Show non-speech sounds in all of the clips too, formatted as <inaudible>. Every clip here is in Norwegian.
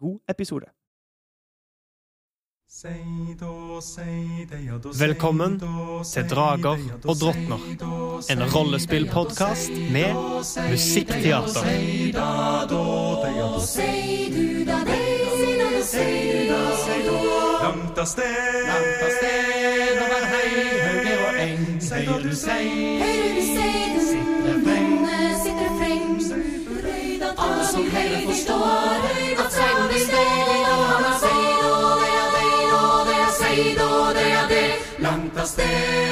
god episode. Velkommen til Drager og drottner, en rollespillpodkast med musikkteater. Langt av sted, langt av sted over hei, hauger og eng, hører du sei, Hører du seiden, sitter freng, sitter freng. Alle som hører forstår sted.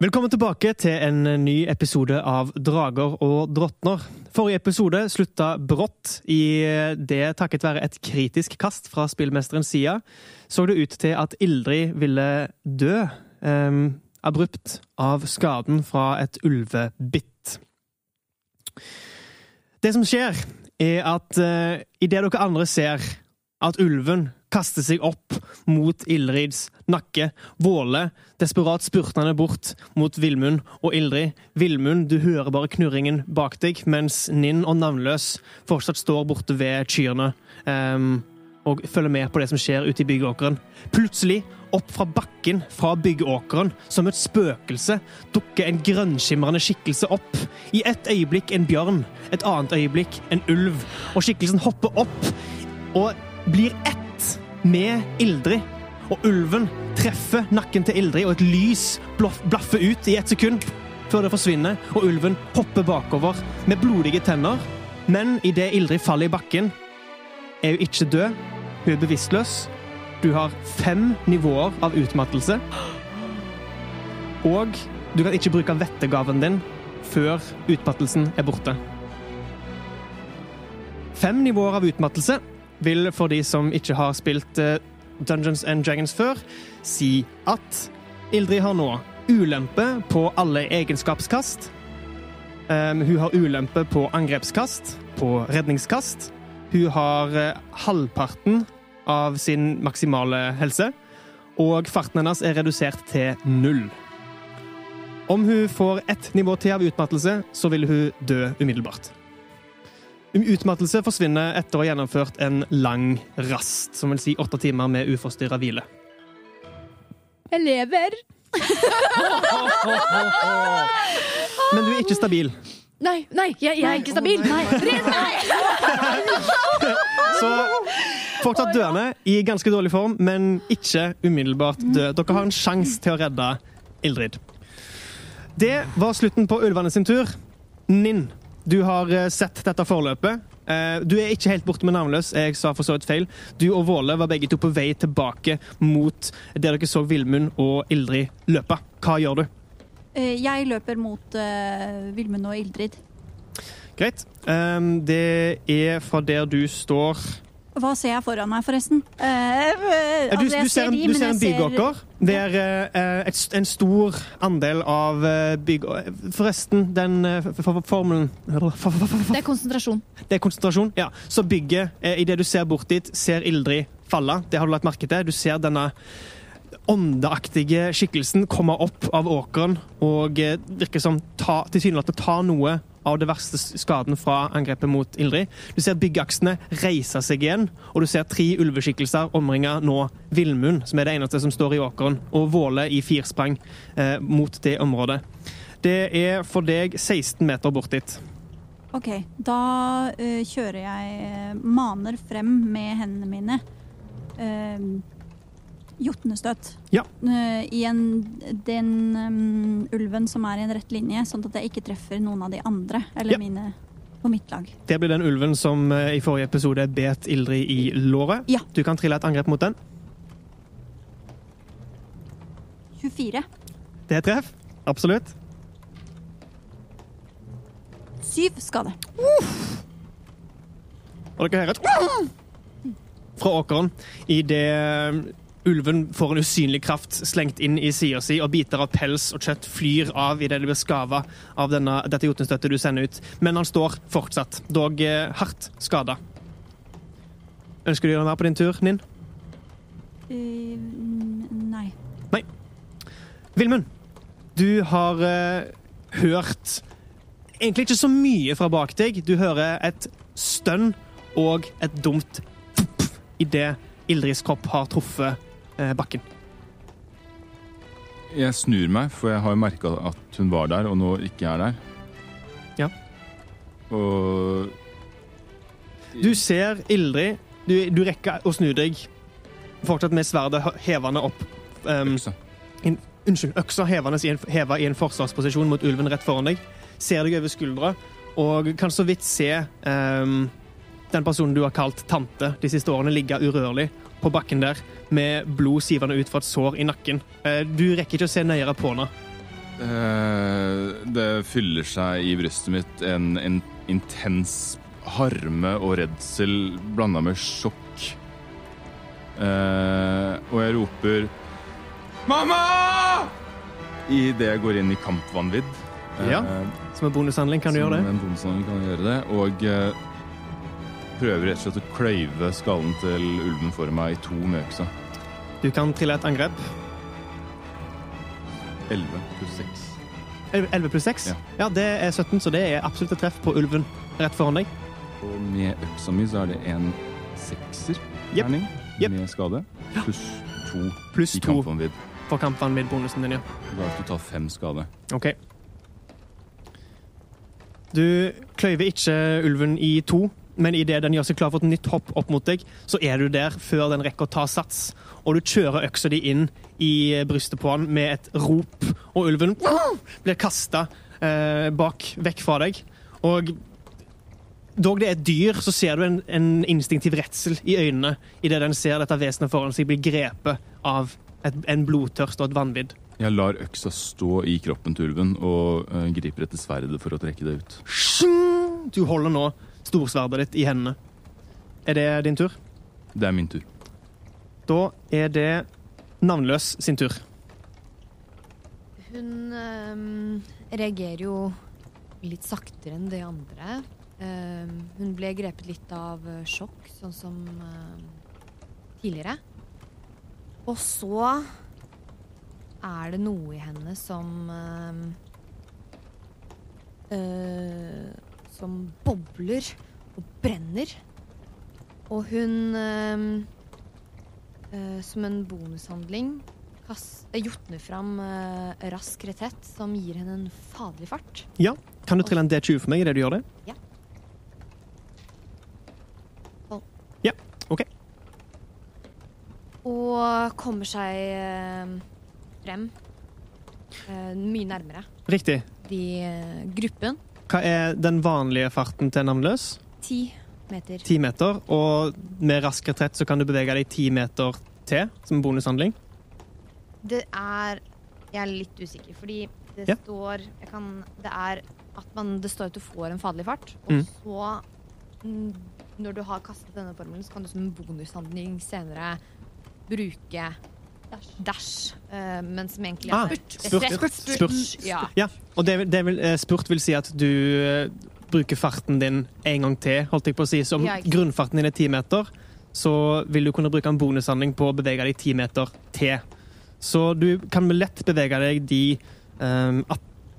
Velkommen tilbake til en ny episode av Drager og drottner. Forrige episode slutta brått i det takket være et kritisk kast fra spillmesterens side. Så det ut til at Ildrid ville dø um, abrupt av skaden fra et ulvebitt. Det som skjer, er at uh, idet dere andre ser at ulven kaster seg opp mot Ildrids nakke, Våle desperat spurtende bort mot Villmund og Ildrid. Villmund, du hører bare knurringen bak deg, mens Ninn og Navnløs fortsatt står borte ved kyrne um, og følger med på det som skjer ute i byggeåkeren. Plutselig, opp fra bakken fra byggeåkeren, som et spøkelse, dukker en grønnskimrende skikkelse opp. I ett øyeblikk en bjørn, et annet øyeblikk en ulv, og skikkelsen hopper opp og blir ett med Ildrid. Og ulven treffer nakken til Ildrid, og et lys blaffer ut i ett sekund før det forsvinner, og ulven hopper bakover med blodige tenner. Men idet Ildrid faller i bakken, er hun ikke død. Hun er bevisstløs. Du har fem nivåer av utmattelse. Og du kan ikke bruke vettegaven din før utmattelsen er borte. Fem nivåer av utmattelse vil for de som ikke har spilt eh, Dungeons and Dragons før, si at Ildrid har nå ulempe på alle egenskapskast. Um, hun har ulempe på angrepskast, på redningskast. Hun har eh, halvparten av sin maksimale helse, og farten hennes er redusert til null. Om hun får ett nivå til av utmattelse, så vil hun dø umiddelbart. Utmattelse forsvinner etter å ha gjennomført en lang rast, som vil si åtte timer med uforstyrra hvile. Jeg lever. <laughs> Men du er ikke stabil, Nei, nei, jeg, jeg er ikke stabil. Nei. så fortsatt døende, i ganske dårlig form, men ikke umiddelbart død. Dere har en sjanse til å redde Ildrid. Det var slutten på ulvene sin tur. Ninn, du har eh, sett dette forløpet. Eh, Du er ikke helt borte med navnløs. Jeg sa for så vidt feil. Du og Våle var begge to på vei tilbake mot der dere så Vilmund og Ildrid løpe. Hva gjør du? Eh, Jeg løper mot uh, Vilmund og Ildrid. Greit. Um, det er fra der du står Hva ser jeg foran meg, forresten? Uh, Du, altså, jeg du ser en, de, du ser en jeg byggåker der eh, et, en stor andel av eh, bygg... Forresten, den eh, formelen Det er konsentrasjon. Det er konsentrasjon. Ja. Så bygget, eh, idet du ser bort dit, ser Ildrid falle. Det har du lagt merke til. Du ser denne åndeaktige skikkelsen komme opp av åkeren og eh, virker som ta, tilsynelatende ta noe av det verste skaden fra angrepet mot Ildrid. Du ser byggaksene reise seg igjen, og du ser tre ulveskikkelser omringe nå Villmund, som er det eneste som står i åkeren, og Våle i firsprang eh, mot det området. Det er for deg 16 meter bort dit. OK, da uh, kjører jeg eh, Maner frem med hendene mine. Uh, Jotnestøt. Ja. Eh, I en, den um, ulven som er i en rett linje, sånn at jeg ikke treffer noen av de andre. Eller Ja. mine på mitt lag. Det blir den ulven som eh, i forrige episode bet Ildrid i låret. Ja. Du kan trille et angrep mot den. 24. Det er treff. Absolutt. syv skade. Og dere hører et fra åkeren idet ulven får en usynlig kraft slengt inn i sida si, og biter av pels og kjøtt flyr av idet det blir skava av denne, dette jotunstøttet du sender ut. Men han står fortsatt, dog eh, hardt skada. Ønsker du å gjøre mer på din tur, Ninn? Uh, nei. Vilmund, du har eh, hørt egentlig ikke så mye fra bak deg. Du hører et stønn og et dumt idet Ildrids kropp har truffet bakken. Jeg snur meg, for jeg har jo merka at hun var der, og nå ikke er der. Ja. Og Du ser Ildrid. Du, du rekker å snu deg, fortsatt med sverdet hevende opp. Um, øksa. unnskyld, øksa hevende i en, heva i en forsvarsposisjon mot ulven rett foran deg. Ser deg over skuldra og kan så vidt se um, den personen du har kalt tante de siste årene, ligge urørlig på bakken der med blod sivende ut fra et sår i nakken. Eh, du rekker ikke å se nøyere på henne. Eh, det fyller seg i brystet mitt en, en intens harme og redsel blanda med sjokk. Eh, og jeg roper Mamma! Idet jeg går inn i kampvanvidd. Ja, Som en bonushandling kan du gjøre det. Som en bonushandling kan du gjøre det. Og prøver rett og slett å kløyve skallen til ulven for meg i to med øksa. Du kan trille et angrep. 11 pluss 6. 11 pluss 6? Ja. ja, det er 17, så det er absolutt et treff på ulven rett foran deg. Og med øksa mi så er det en sekser yep. terning yep. med skade. Pluss to Plus i kampvanvidd. for kampene med bonusen din, ja. Da skal du ta fem skade. OK. Du kløyver ikke ulven i to, men idet den gjør seg klar for et nytt hopp opp mot deg, så er du der før den rekker å ta sats. Og du kjører øksa di inn i brystet på han med et rop, og ulven blir kasta eh, bak, vekk fra deg. Og dog det er et dyr, så ser du en, en instinktiv redsel i øynene idet den ser dette vesenet foran seg bli grepet av et, en blodtørst og et vanvidd. Jeg lar øksa stå i kroppen til ulven og uh, griper etter sverdet for å trekke det ut. Du holder nå storsverdet ditt i hendene. Er det din tur? Det er min tur. Da er det navnløs sin tur. Hun ehm, reagerer jo litt saktere enn de andre. Ehm, hun ble grepet litt av eh, sjokk, sånn som ehm, tidligere. Og så er det noe i henne som ehm, eh, Som bobler og brenner. Og hun ehm, eh, Som en bonushandling eh, jotner fram eh, rask retett som gir henne en faderlig fart. Ja, Kan du trille en D20 for meg idet du gjør det? Ja. Tolv. Ja, OK. Og kommer seg frem eh, mye nærmere Riktig. de gruppen. Hva er den vanlige farten til navnløs? Ti meter. Ti meter. Og med rask retrett så kan du bevege deg ti meter til som bonushandling. Det er Jeg er litt usikker, fordi det Ja. står kan, Det er at man Det står at du får en faderlig fart, og Mm. så mm, Når du har kastet denne formelen, så kan du som en bonushandling senere bruke dash, uh, men som egentlig Ah, spurt. spurt. spurt. Spurt. Ja. Ja, og det, det vil, eh, spurt vil si at du uh, bruker farten din en gang til, holdt jeg på å si. Så om Ja, grunnfarten din er ti meter, så vil du kunne bruke en bonushandling på å bevege deg ti meter til. Så du kan med lett bevege deg de um,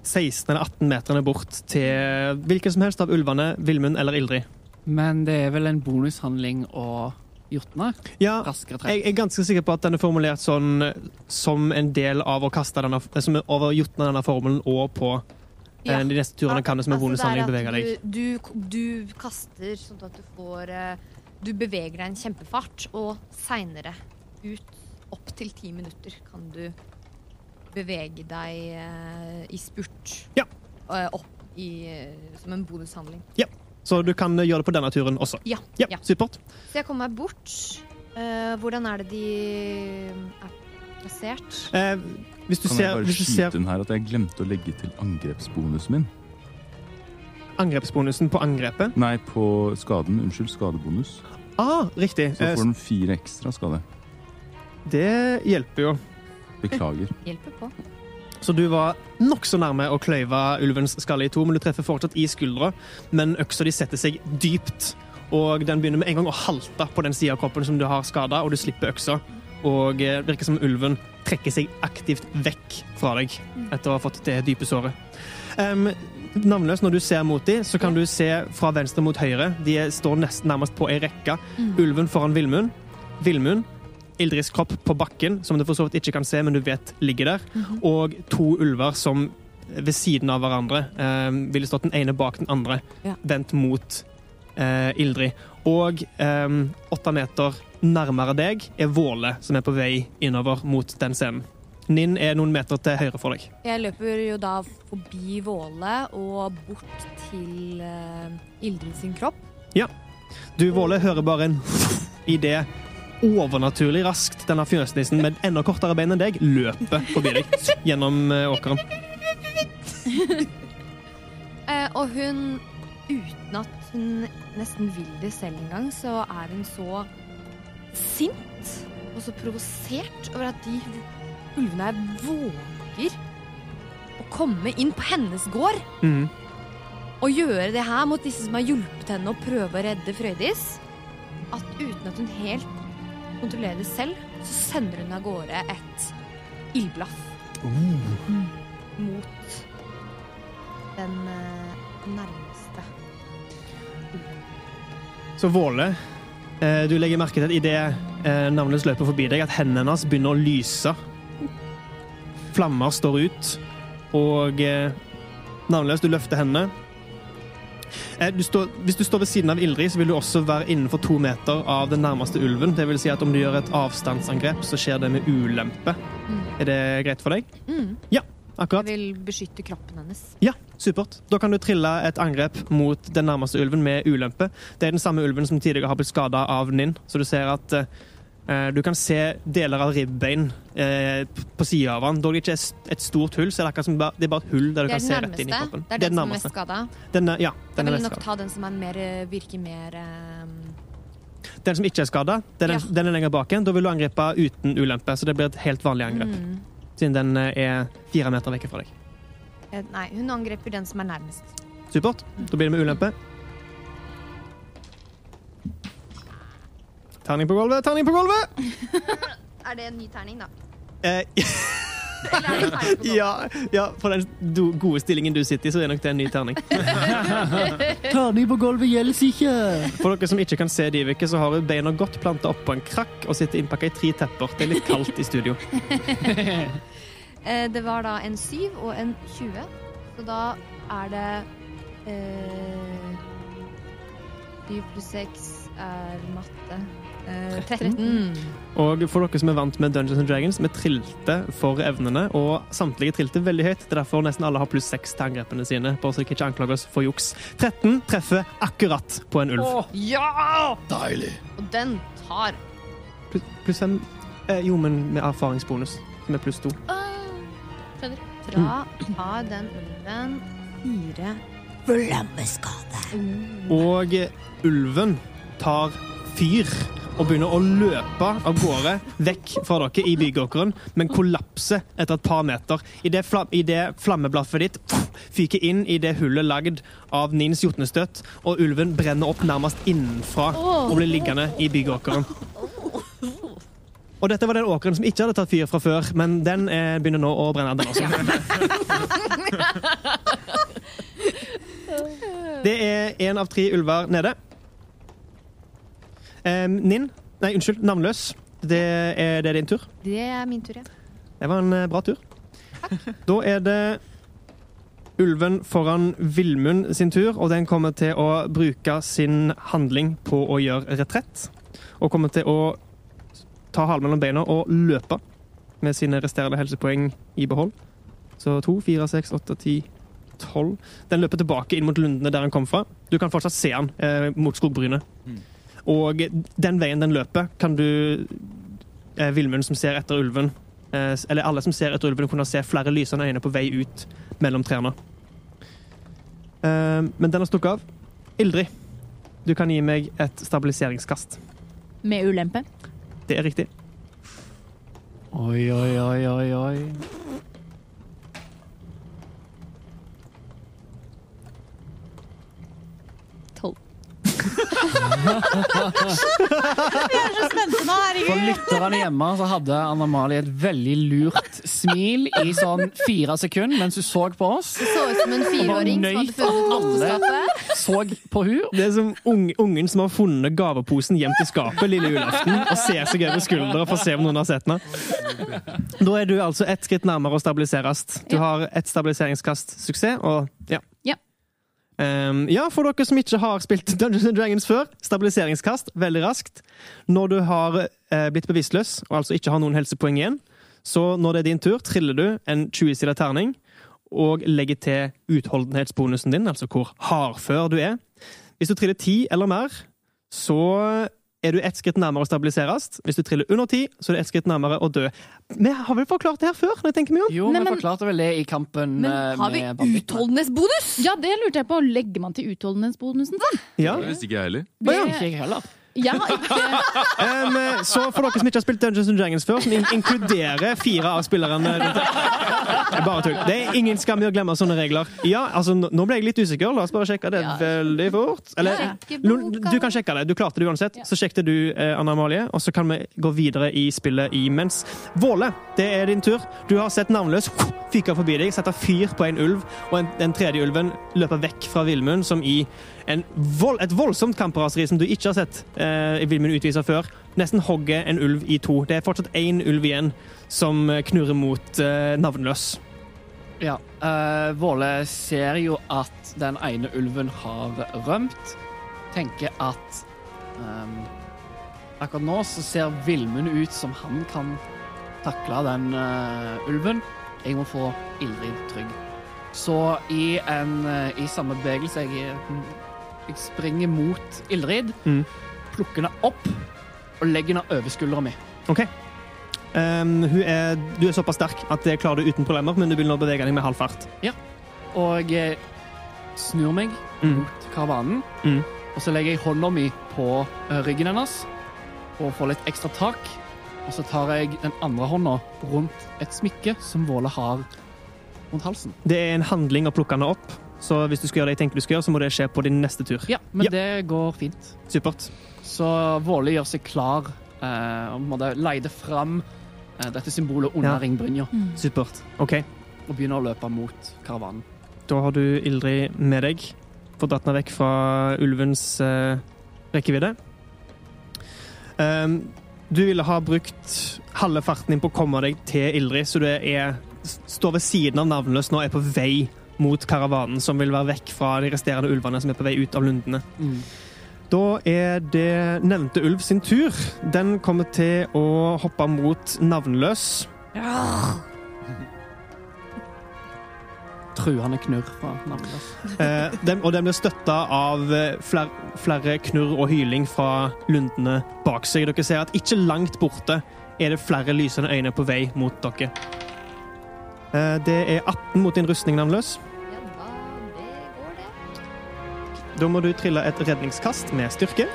16 eller 18 meterne bort til hvilken som helst av ulvene, Villmund eller Ildrid. Men det er vel en bonushandling å jotne? Ja, Raskere jeg er ganske sikker på at den er formulert sånn som en del av å kaste denne, som er over jotne denne formelen, og på Ja. eh, de neste turene kan det som en Altså, at bevege deg. Du, du, du kaster sånn at du får eh, Du beveger deg en kjempefart, og seinere ut opp til ti minutter kan du bevege deg eh, i spurt. Ja. Opp i, som en bonushandling. Så du kan eh, gjøre det på denne turen også. Ja. Ja, ja. supert. Så jeg kommer meg bort. Uh, hvordan er det de er plassert? Uh, hvis du Kan ser, jeg bare skyte ser inn her at jeg glemte å legge til angrepsbonusen min? angrepsbonusen på angrepet. Nei, på skaden. Unnskyld, skadebonus. Ah, riktig. Så Eh, får den fire ekstra skade. Det hjelper jo. Beklager. Hjelper på. Så du var nokså nærme å kløyve ulvens skalle i to, men du treffer fortsatt i skuldra. Men øksa di setter seg dypt, og den begynner med en gang å halte på den sida av kroppen som du har skada, og du slipper øksa. Og eh, det virker som ulven trekker seg aktivt vekk fra deg etter å ha fått det dype såret. Um, navnløs, når du ser mot dem, så kan du se fra venstre mot høyre. De står nesten nærmest på ei rekke. Ulven foran Villmund. Villmund. Ildris kropp på bakken, som du for så vidt ikke kan se, men du vet ligger der. Og to ulver som ved siden av hverandre eh, ville stått den ene bak den andre, Ja. vendt mot eh, Ildrid. Og eh, åtte meter nærmere deg er Våle, som er på vei innover mot den scenen. Ninn er noen meter til høyre for deg. Jeg løper jo da forbi Våle og bort til eh, Ildrid sin kropp. Du, Våle, hører bare en <laughs> idé overnaturlig raskt denne fjøsnissen med enda kortere bein enn deg løper forbi deg gjennom eh, åkeren. <laughs> Eh, og hun, uten at hun nesten vil det selv engang, så er hun så sint og så provosert over at de ulvene her våger å komme inn på hennes gård Mm. og gjøre det her mot disse som har hjulpet henne å prøve å redde Frøydis. At uten at hun helt kontrollerer det selv, så sender hun av gårde et ildblaff uh. mot den eh, nærmeste. Så Våle, eh, du legger merke til at idet eh, navnet løper forbi deg, at hendene hennes begynner å lyse. Flammer står ut, og navnløs, du løfter hendene. Eh, du står, hvis du står ved siden av Ildrid, så vil du også være innenfor to meter av den nærmeste ulven. Det vil si at om du gjør et avstandsangrep, så skjer det med ulempe. Er det greit for deg? Mm. Akkurat. Jeg vil beskytte kroppen hennes. Ja, supert. Da kan du trille et angrep mot den nærmeste ulven med ulempe. Det er den samme ulven som tidligere har blitt skada av Ninn, så du ser at eh, du kan se deler av ribbein eh, på sida av han. Dog det ikke er et stort hull, så er det akkurat som bare, det er bare et hull der du kan den se rett inn i kroppen. Det er den som er skada. Den ja, den er vil nok ta den som er mer, eh, virker mer um... Den som ikke er skada, den, Ja. den er lenger bak igjen. Da vil du angripe uten ulempe, så det blir et helt vanlig angrep. mm. Siden den eh, er fire meter vekk fra deg. Eh, Nei, hun angriper den som er nærmest. Supert. Da blir det med ulempe. Terning på gulvet, terning på gulvet! <laughs> Er det en ny terning, da? Eh, <laughs> ja, ja, for den do, gode stillingen du sitter i, så er nok det en ny terning. <laughs> Terning på gulvet gjelder ikke! For dere som ikke kan se Divike, så har hun beina godt planta opp på en krakk og sitter innpakka i tre tepper. Det er litt kaldt i studio. Eh, Det var da en 7 og en 20, så da er det eh, 7 pluss 6 er matte. Eh, 13. Og for dere som er vant med Dungeons and Dragons, vi trilte for evnene, og samtlige trilte veldig høyt. Det er derfor nesten alle har pluss seks til angrepene sine, bare så dere ikke anklager oss for juks. 13 treffer akkurat på en ulv. Ja! Deilig. Og den tar Pluss plus fem eh, Jo, men med erfaringsbonus, som er pluss to. Skjønner. Da har den ulven fire Flammeskade. Og ulven tar fyr og begynner å løpe av gårde vekk fra dere i bygåkeren, men kollapser etter et par meter. Idet flam, i det flammeblaffet ditt fyker inn i det hullet lagd av Nins jotnestøt, og ulven brenner opp nærmest innenfra og blir liggende i bygåkeren. Og dette var den åkeren som ikke hadde tatt fyr fra før, men den eh, begynner nå å brenne, den også. <laughs> Det er én av tre ulver nede. Em, Ninn Nei, unnskyld. Navnløs. Det er, det er din tur. Det er min tur, ja. Det var en eh, bra tur. Da er det ulven foran Villmund sin tur, og den kommer til å bruke sin handling på å gjøre retrett. Og kommer til å ta halen mellom beina og løpe med sine resterende helsepoeng i behold. Så to, fire, seks, åtte, ti, tolv. Den løper tilbake inn mot lundene der han kom fra. Du kan fortsatt se han eh, mot skogbrynet. Og den veien den løper, kan du eh, Villmund som ser etter ulven eh, Eller alle som ser etter ulven, kunne se flere lysende øyne på vei ut mellom trærne. Eh, men den har stukket av. Ildrid, du kan gi meg et stabiliseringskast. Med ulempe. Det er riktig. Oi, oi, oi, oi, oi. Vi er så spente nå, For herregud! lytterne hjemme så hadde Anna Malie et veldig lurt smil i sånn fire sekunder mens hun så på oss. Det så ut som en fireåring som hadde funnet alle. oppeskapet. Så på hun. Det er som ung, ungen som har funnet gaveposen gjemt i skapet lille julaften og ser seg over skuldra for å se om noen har sett den. Da er du altså ett skritt nærmere å stabiliseres. Du har ett stabiliseringskast suksess, og ja. Ja. Ehm, ja, for dere som ikke har spilt Dungeons and Dragons før, stabiliseringskast veldig raskt. Når du har eh, blitt bevisstløs, og altså ikke har noen helsepoeng igjen, så når det er din tur, triller du en 20-sida terning og legger til utholdenhetsbonusen din, altså hvor hardfør du er. Hvis du triller 10 eller mer, så er du ett skritt nærmere å stabiliseres. Hvis du triller under ti, så er du ett skritt nærmere å dø. Vi har vel forklart det her før? når jeg tenker meg om? Jo, Nei, vi men- forklarte vel det i kampen Men eh, har vi utholdenhetsbonus? Ja, det lurte jeg på. Legger man til utholdenhetsbonusen sin? Ja. Det visste ikke jeg heller. Å, ja. Ikke jeg heller. Jeg har ikke Em, så for dere som ikke har spilt Dungeons and Dragons før, som in inkluderer fire av spillerne rundt det er Bare tull. Det er ingen skam i å glemme sånne regler. Ja, altså, nå- Nå ble jeg litt usikker. La oss bare sjekke det Ja. veldig fort. Eller, Sjekke Lo- boka. du kan sjekke det. Du klarte det uansett. Så sjekket du, eh, Anna Amalie, og så kan vi gå videre i spillet imens. Våle, det er din tur. Du har sett navnløs fyke forbi deg, sette fyr på en ulv, og en, den tredje ulven løper vekk fra Villmund, som i vold, et voldsomt kampraseri som du ikke har sett eh, Villmund utvise før. Nesten hogger en ulv i to. Det er fortsatt én ulv igjen som eh, knurrer mot eh, navnløs. Ja. eh, Våle ser jo at den ene ulven har rømt. Tenker at ehm, Akkurat nå så ser Villmund ut som han kan takle den eh, ulven. Jeg må få Ildrid trygg. Så i, en, eh, i samme bevegelse jeg, jeg springer mot Ildrid, Mm. plukker henne opp og legger henne over skuldra mi. OK. Um, er, du er såpass sterk at det klarer du uten problemer, men du vil nå bevege deg med halv fart. Og jeg snur meg Mm. mot karavanen. Mm. Og så legger jeg hånda mi på eh, ryggen hennes og får litt ekstra tak. Og så tar jeg den andre hånda rundt et smykke som Våle har rundt halsen. Det er en handling å plukke henne opp, så hvis du skal gjøre det jeg tenker du skal gjøre, så må det skje på din neste tur. Ja, men Ja. det går fint. Supert. Så Våle gjør seg klar eh, og måtte leide fram eh, dette symbolet under Ja. ringbrynja Supert. OK. og begynner å løpe mot karavanen. Da har du Ildrid med deg. Fått dratt henne vekk fra ulvens eh, rekkevidde. Um, du ville ha brukt halve farten din på å komme deg til Ildrid, så du er, står ved siden av navnløs nå og er på vei mot karavanen, som vil være vekk fra de resterende ulvene som er på vei ut av lundene. Da er det nevnte ulv sin tur. Den kommer til å hoppe mot navnløs. <laughs> Truende knurr fra navnløs. <laughs> Eh, den, og den blir støtta av eh, flere, flere knurr og hyling fra lundene bak seg. Dere ser at ikke langt borte er det flere lysende øyne på vei mot dere. Eh, det er 18 mot din rustning, navnløs. Da må du trille et redningskast med styrke.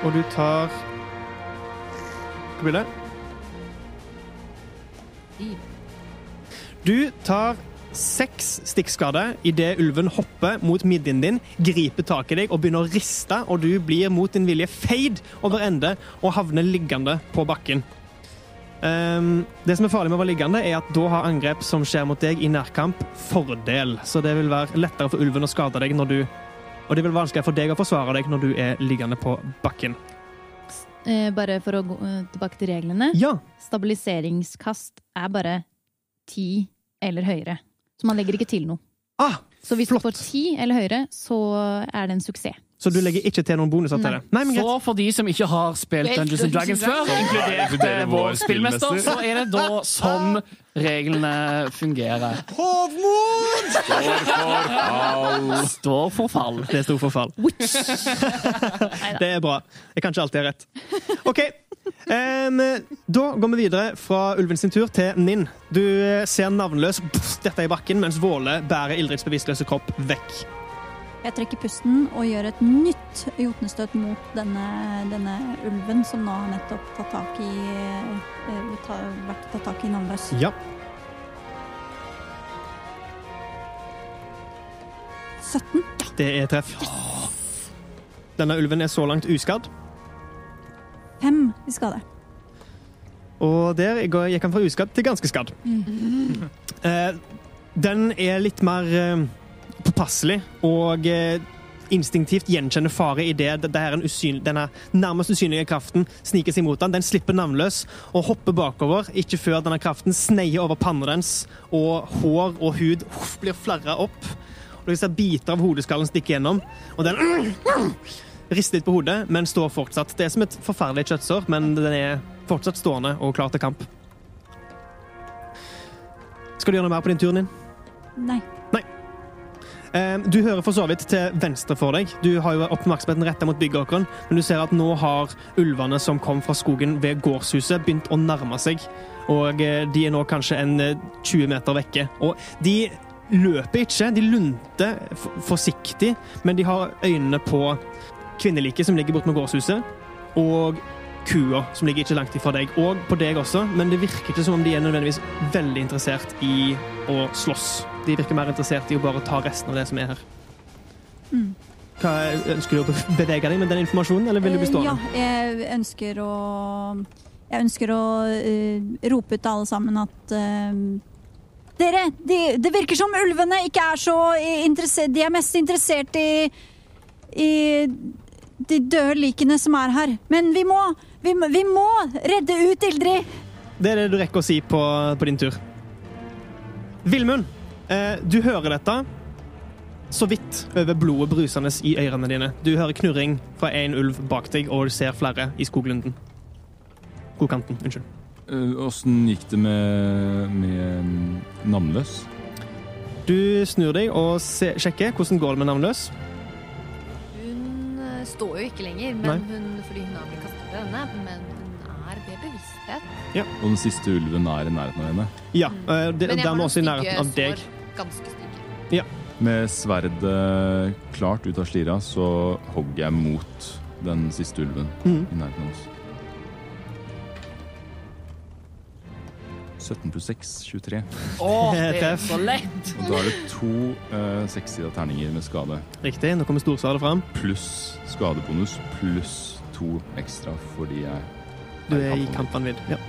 Og du tar Hva blir det? Du tar seks stikkskader idet ulven hopper mot midjen din, griper tak i deg og begynner å riste, og du blir mot din vilje feid over ende og havner liggende på bakken. Ehm, det som er farlig med å være liggende, er at da har angrep som skjer mot deg i nærkamp, fordel. Så det vil være lettere for ulven å skade deg når du Og det vil være vanskeligere for deg å forsvare deg når du er liggende på bakken. Eh, bare for å gå eh, tilbake til reglene. Ja, Stabiliseringskast er bare ti eller høyere. Så man legger ikke til noe. ah, Så hvis Flott. du får ti eller høyere, så er det en suksess. Så du legger ikke til noen bonuser til det? Nei, men. Så for de som ikke har spilt Dungeons and Dragons før, inkludert vår vår spillmester, så er det da sånn reglene fungerer. Hovmod! Står for fall. Det sto for forfall. <laughs> det er bra. Jeg kan ikke alltid ha rett. OK. Um, da går vi videre fra ulven sin tur til Ninn. Du eh, ser navnløs pff, dette i bakken, mens Våle bærer Ildrids bevisstløse kropp vekk. Jeg trekker pusten og gjør et nytt jotnestøt mot denne, denne ulven som nå har nettopp tatt tak i eh, ta, vært tatt tak i navnløs. Ja. 17. Det er treff. Denne ulven er så langt uskadd. Fem i skade. Og der gikk han fra uskadd til ganske skadd. Eh, den er litt mer eh, påpasselig og eh, instinktivt gjenkjenner fare idet det, det en usyn, denne nærmest usynlige kraften sniker seg mot den. Den slipper navnløs og hopper bakover, ikke før denne kraften sneier over pannen dens, og hår og hud uff, blir flerra opp. Og du ser biter av hodeskallen stikke gjennom, og den <clears throat> rister litt på hodet, men står fortsatt. Det er som et forferdelig kjøttsår, men den er fortsatt stående og klar til kamp. Skal du gjøre noe mer på din tur, din? Nei. Eh, Du hører for så vidt til venstre for deg. Du har jo oppmerksomheten retta mot byggeåkeren, men du ser at nå har ulvene som kom fra skogen ved gårdshuset, begynt å nærme seg. Og eh, de er nå kanskje en eh, 20 meter vekke. Og de løper ikke, de lunter forsiktig, men de har øynene på kvinneliket som ligger borte med gårdshuset, og kua som ligger ikke langt ifra deg, og på deg også, men det virker ikke som om de er nødvendigvis veldig interessert i å slåss. De virker mer interessert i å bare ta resten av det som er her. Mm. Hva, ønsker du å bevege deg med den informasjonen, eller vil du bli Eh, stående? Ja, jeg ønsker å Jeg ønsker å uh, rope ut til alle sammen at uh, Dere, de, det virker som ulvene ikke er så interessert De er mest interessert i i de døde likene som er her. Men vi må Vi, vi må redde ut Ildrid! Det er det du rekker å si på, på din tur. Vilmund, eh, du hører dette så vidt over blodet brusende i ørene dine. Du hører knurring fra en ulv bak deg, og du ser flere i skoglunden. Skogkanten, unnskyld. Eh, Åssen gikk det med, med navnløs? Du snur deg og se, sjekker hvordan går det med navnløs. Hun eh, står jo ikke lenger, men hun, fordi hun har blitt kastet ved denne, men hun er ved bevissthet. Ja, Og den siste ulven er i nærheten av henne. Ja, eh, det, Men jeg den noen også i nærheten av deg. Ganske stygge. Med sverdet klart ut av slira, så hogger jeg mot den siste ulven mm. i nærheten av oss. 17 pluss 6, 23. Å, det er så lett! Og da er det to uh, sekssida terninger med skade. Riktig, nå kommer storsvaret fram. Pluss skadebonus, pluss to ekstra fordi jeg Du er i kampvanvidd. Ja. <laughs>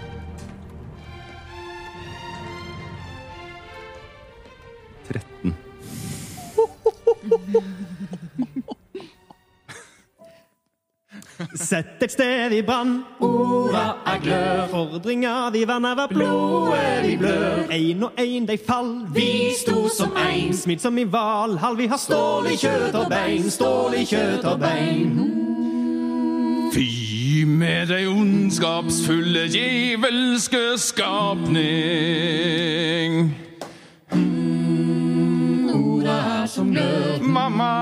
Sett et sted i brann, orda er glør. Fordringa vi vann av blodet vi blør. Ein og ein de fall, vi sto som ein. Smidd som i hvalhall, vi har stål i kjøtt og bein. Stål i kjøtt og bein. Med deg ondskapsfulle djevelske skapning. Orda er som glød. Mamma.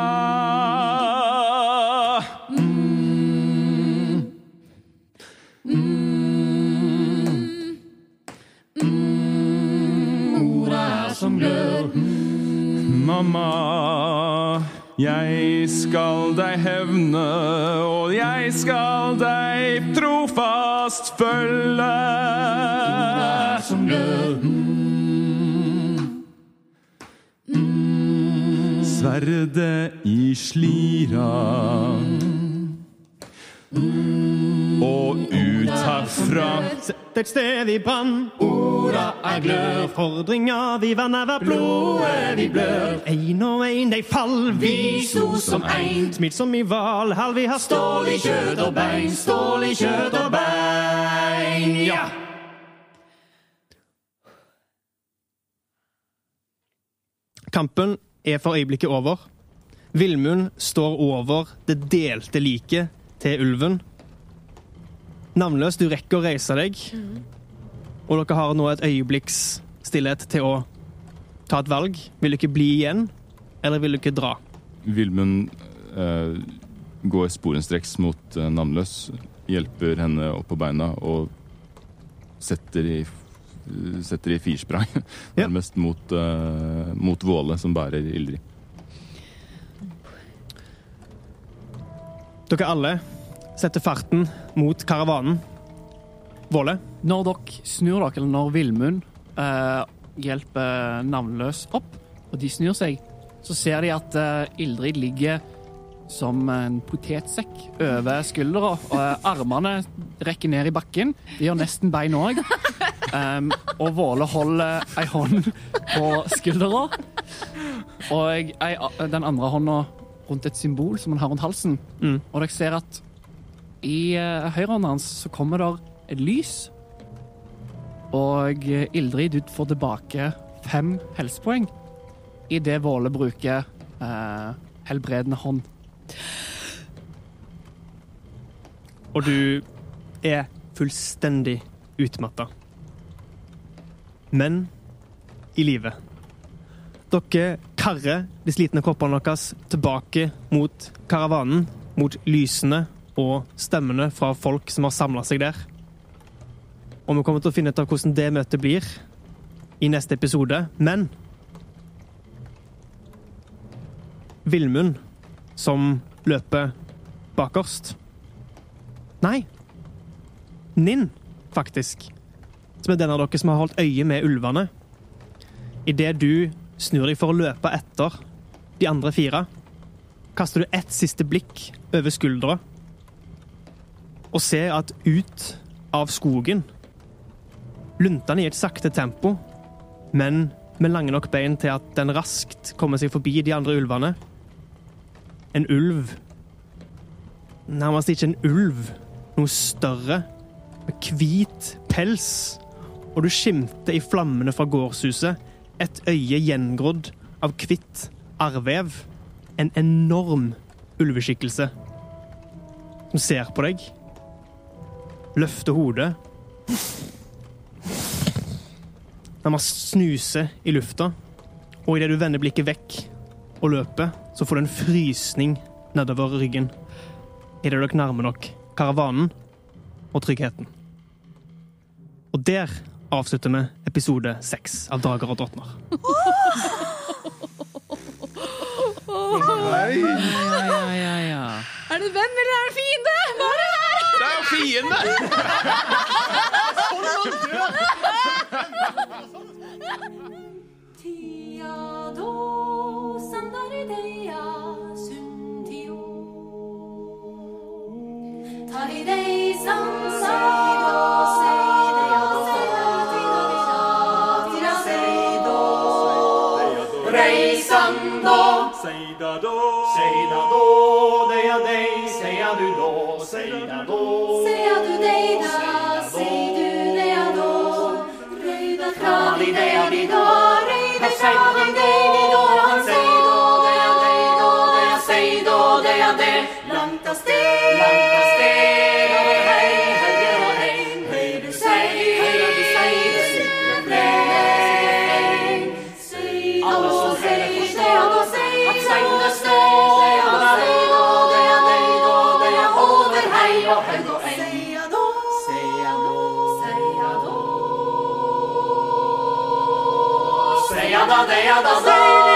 Mm, Orda er som glød. Mamma, jeg skal deg hevne, og jeg skal deg trofast følge. Som glør. Sverdet i slira. Og ut herfra Sett et sted i brann, orda er glør. Fordringa vi vanner av blodet vi blør. Ein og ein de fall, vi sto som ein. Smilt som i Valhall, vi har stål i kjøtt og bein. Stål i kjøtt og bein, ja! Kampen er for øyeblikket over. Villmund står over det delte liket til ulven. Navnløs, du rekker å reise deg, og dere har nå et øyeblikks stillhet til å ta et valg. Vil du ikke bli igjen, eller vil du ikke dra? Vilmund eh, går sporenstreks mot eh, Navnløs, hjelper henne opp på beina og setter i, setter i firsprang <laughs> Ja. mot, eh, mot Våle, som bærer Ildrid. Dere alle setter farten mot karavanen. Våle, Når dere snur dere, eller når Villmund eh, hjelper navnløs opp, og de snur seg, så ser de at eh, Ildrid ligger som en potetsekk over skuldra, og eh, armene rekker ned i bakken. De gjør nesten bein òg. Um, og Våle holder ei hånd på skuldra, og ei, den andre hånda rundt et symbol som han har rundt halsen. Mm. Og dere ser at i uh, høyrehånda hans så kommer der et lys. Og eh, Ildrid du får tilbake fem helsepoeng idet Våle bruker eh, helbredende hånd. og du er fullstendig utmatta. Men i live. Dere karrer de slitne kroppene deres tilbake mot karavanen, mot lysene og stemmene fra folk som har samla seg der. Og vi kommer til å finne ut av hvordan det møtet blir i neste episode. Men Villmund, som løper bakerst Nei. Ninn, faktisk. Som er den av dere som har holdt øye med ulvene. Idet du snur deg for å løpe etter de andre fire, kaster du ett siste blikk over skuldra og ser at ut av skogen, luntene i et sakte tempo, men med lange nok bein til at den raskt kommer seg forbi de andre ulvene, en ulv Nærmest ikke en ulv, noe større, med hvit pels, og du skimter i flammene fra gårdshuset et øye gjengrodd av hvitt arrvev. En enorm ulveskikkelse som ser på deg, løfter hodet Nærmest snuser i lufta, og idet du vender blikket vekk og løper, så får du en frysning nedover ryggen idet dere nærmer nok karavanen og tryggheten. Og der avslutter vi episode seks av Drager og drottner. Ja, ja, ja, ja. Er det venn eller er det fiende? Hva er det her? Det er jo fiende! sen då? Säg da då, säg da då, det jag dig, do, du då, säga då, säga du dig da, säg du do, jag då, röjda kall i do, jag då, röjda kall Leal das Leal.